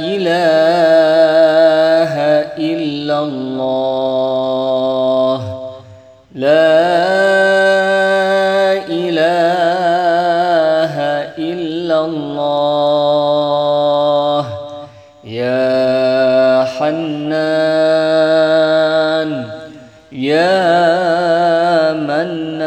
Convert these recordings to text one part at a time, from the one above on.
إله إلا الله. لا إله إلا الله. يا حنان يا منان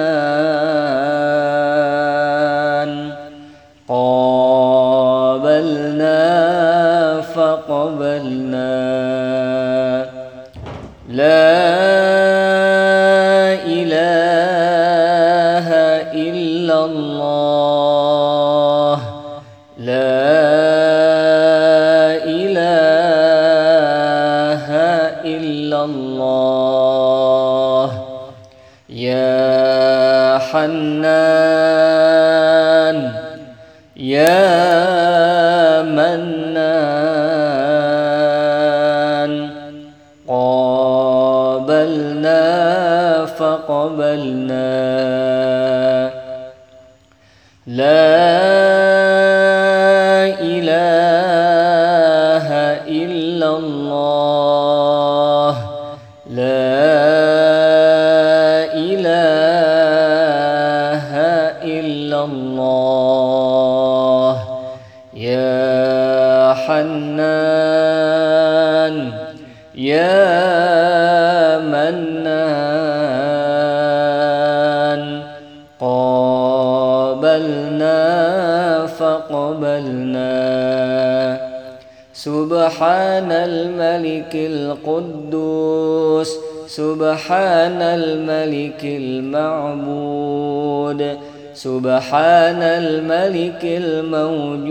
لا إله إلا الله. لا إله إلا الله. يا حنان يا منان. فقبلنا. لا إله إلا الله. لا إله إلا الله. يا حنان. يا منان. سبحان الملك القدوس سبحان الملك المعبود سبحان الملك الموجود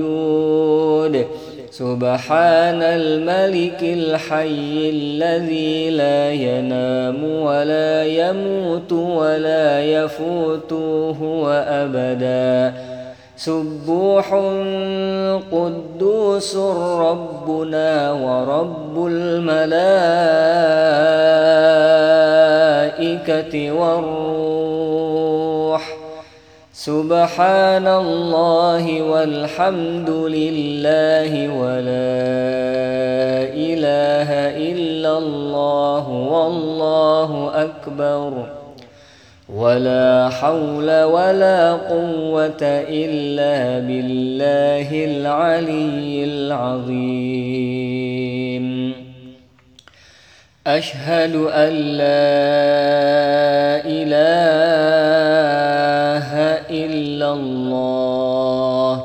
سبحان الملك الحي الذي لا ينام ولا يموت ولا يفوته أبدا. سبوح قدوس ربنا ورب الملائكة والروح. سبحان الله والحمد لله ولا إله إلا الله والله أكبر. ولا حول ولا قوة إلا بالله العلي العظيم. أشهد أن لا إله إلا الله.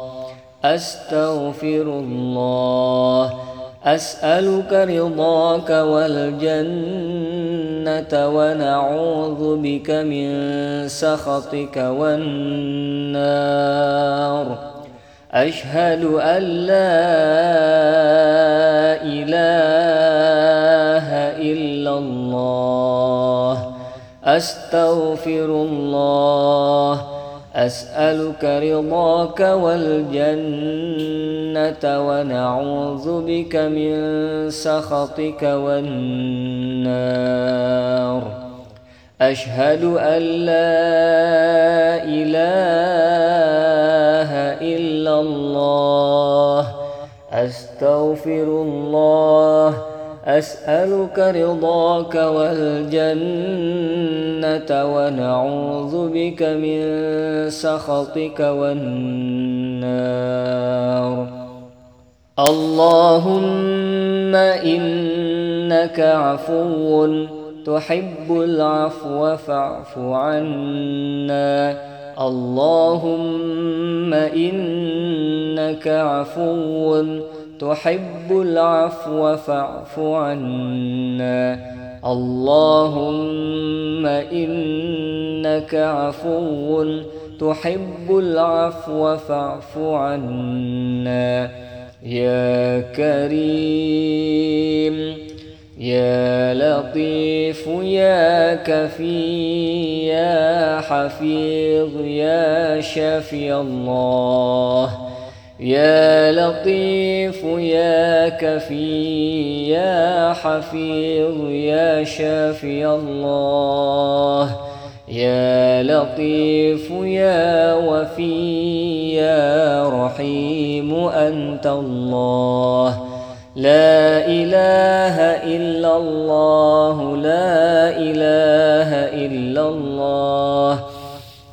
أستغفر الله. أسألك رضاك والجنة ونعوذ بك من سخطك والنار. أشهد أن لا إله إلا الله. أستغفر الله أسألك رضاك والجنة ونعوذ بك من سخطك والنار. أشهد أن لا إله إلا الله. أستغفر الله أسألك رضاك والجنة ونعوذ بك من سخطك والنار. اللهم إنك عفو تحب العفو فاعف عنا. اللهم إنك عفو تحب العفو فاعف عنا. اللهم إنك عفو تحب العفو فاعف عنا. يا كريم يا لطيف يا كفي يا حفيظ يا شافي الله. يا لطيف يا كفي يا حفيظ يا شافي الله. يا لطيف يا وفي يا رحيم أنت الله. لا إله إلا الله لا إله إلا الله.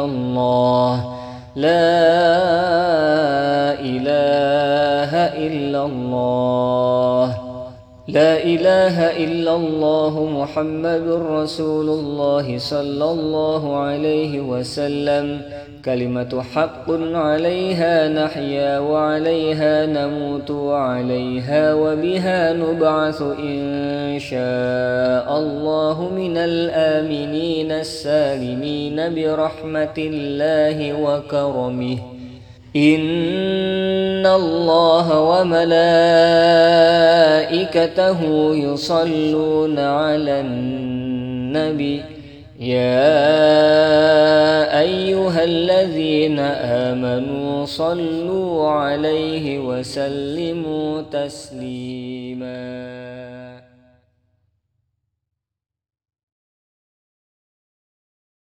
الله. لا إله إلا الله. لا إله إلا الله محمد رسول الله صلى الله عليه وسلم. كلمة حق عليها نحيا وعليها نموت وعليها وبها نبعث إن شاء الله من الآمنين السالمين برحمة الله وكرمه. إن الله وملائكته يصلون على النبي. يا أيها الذين آمنوا صلوا عليه وسلموا تسليماً.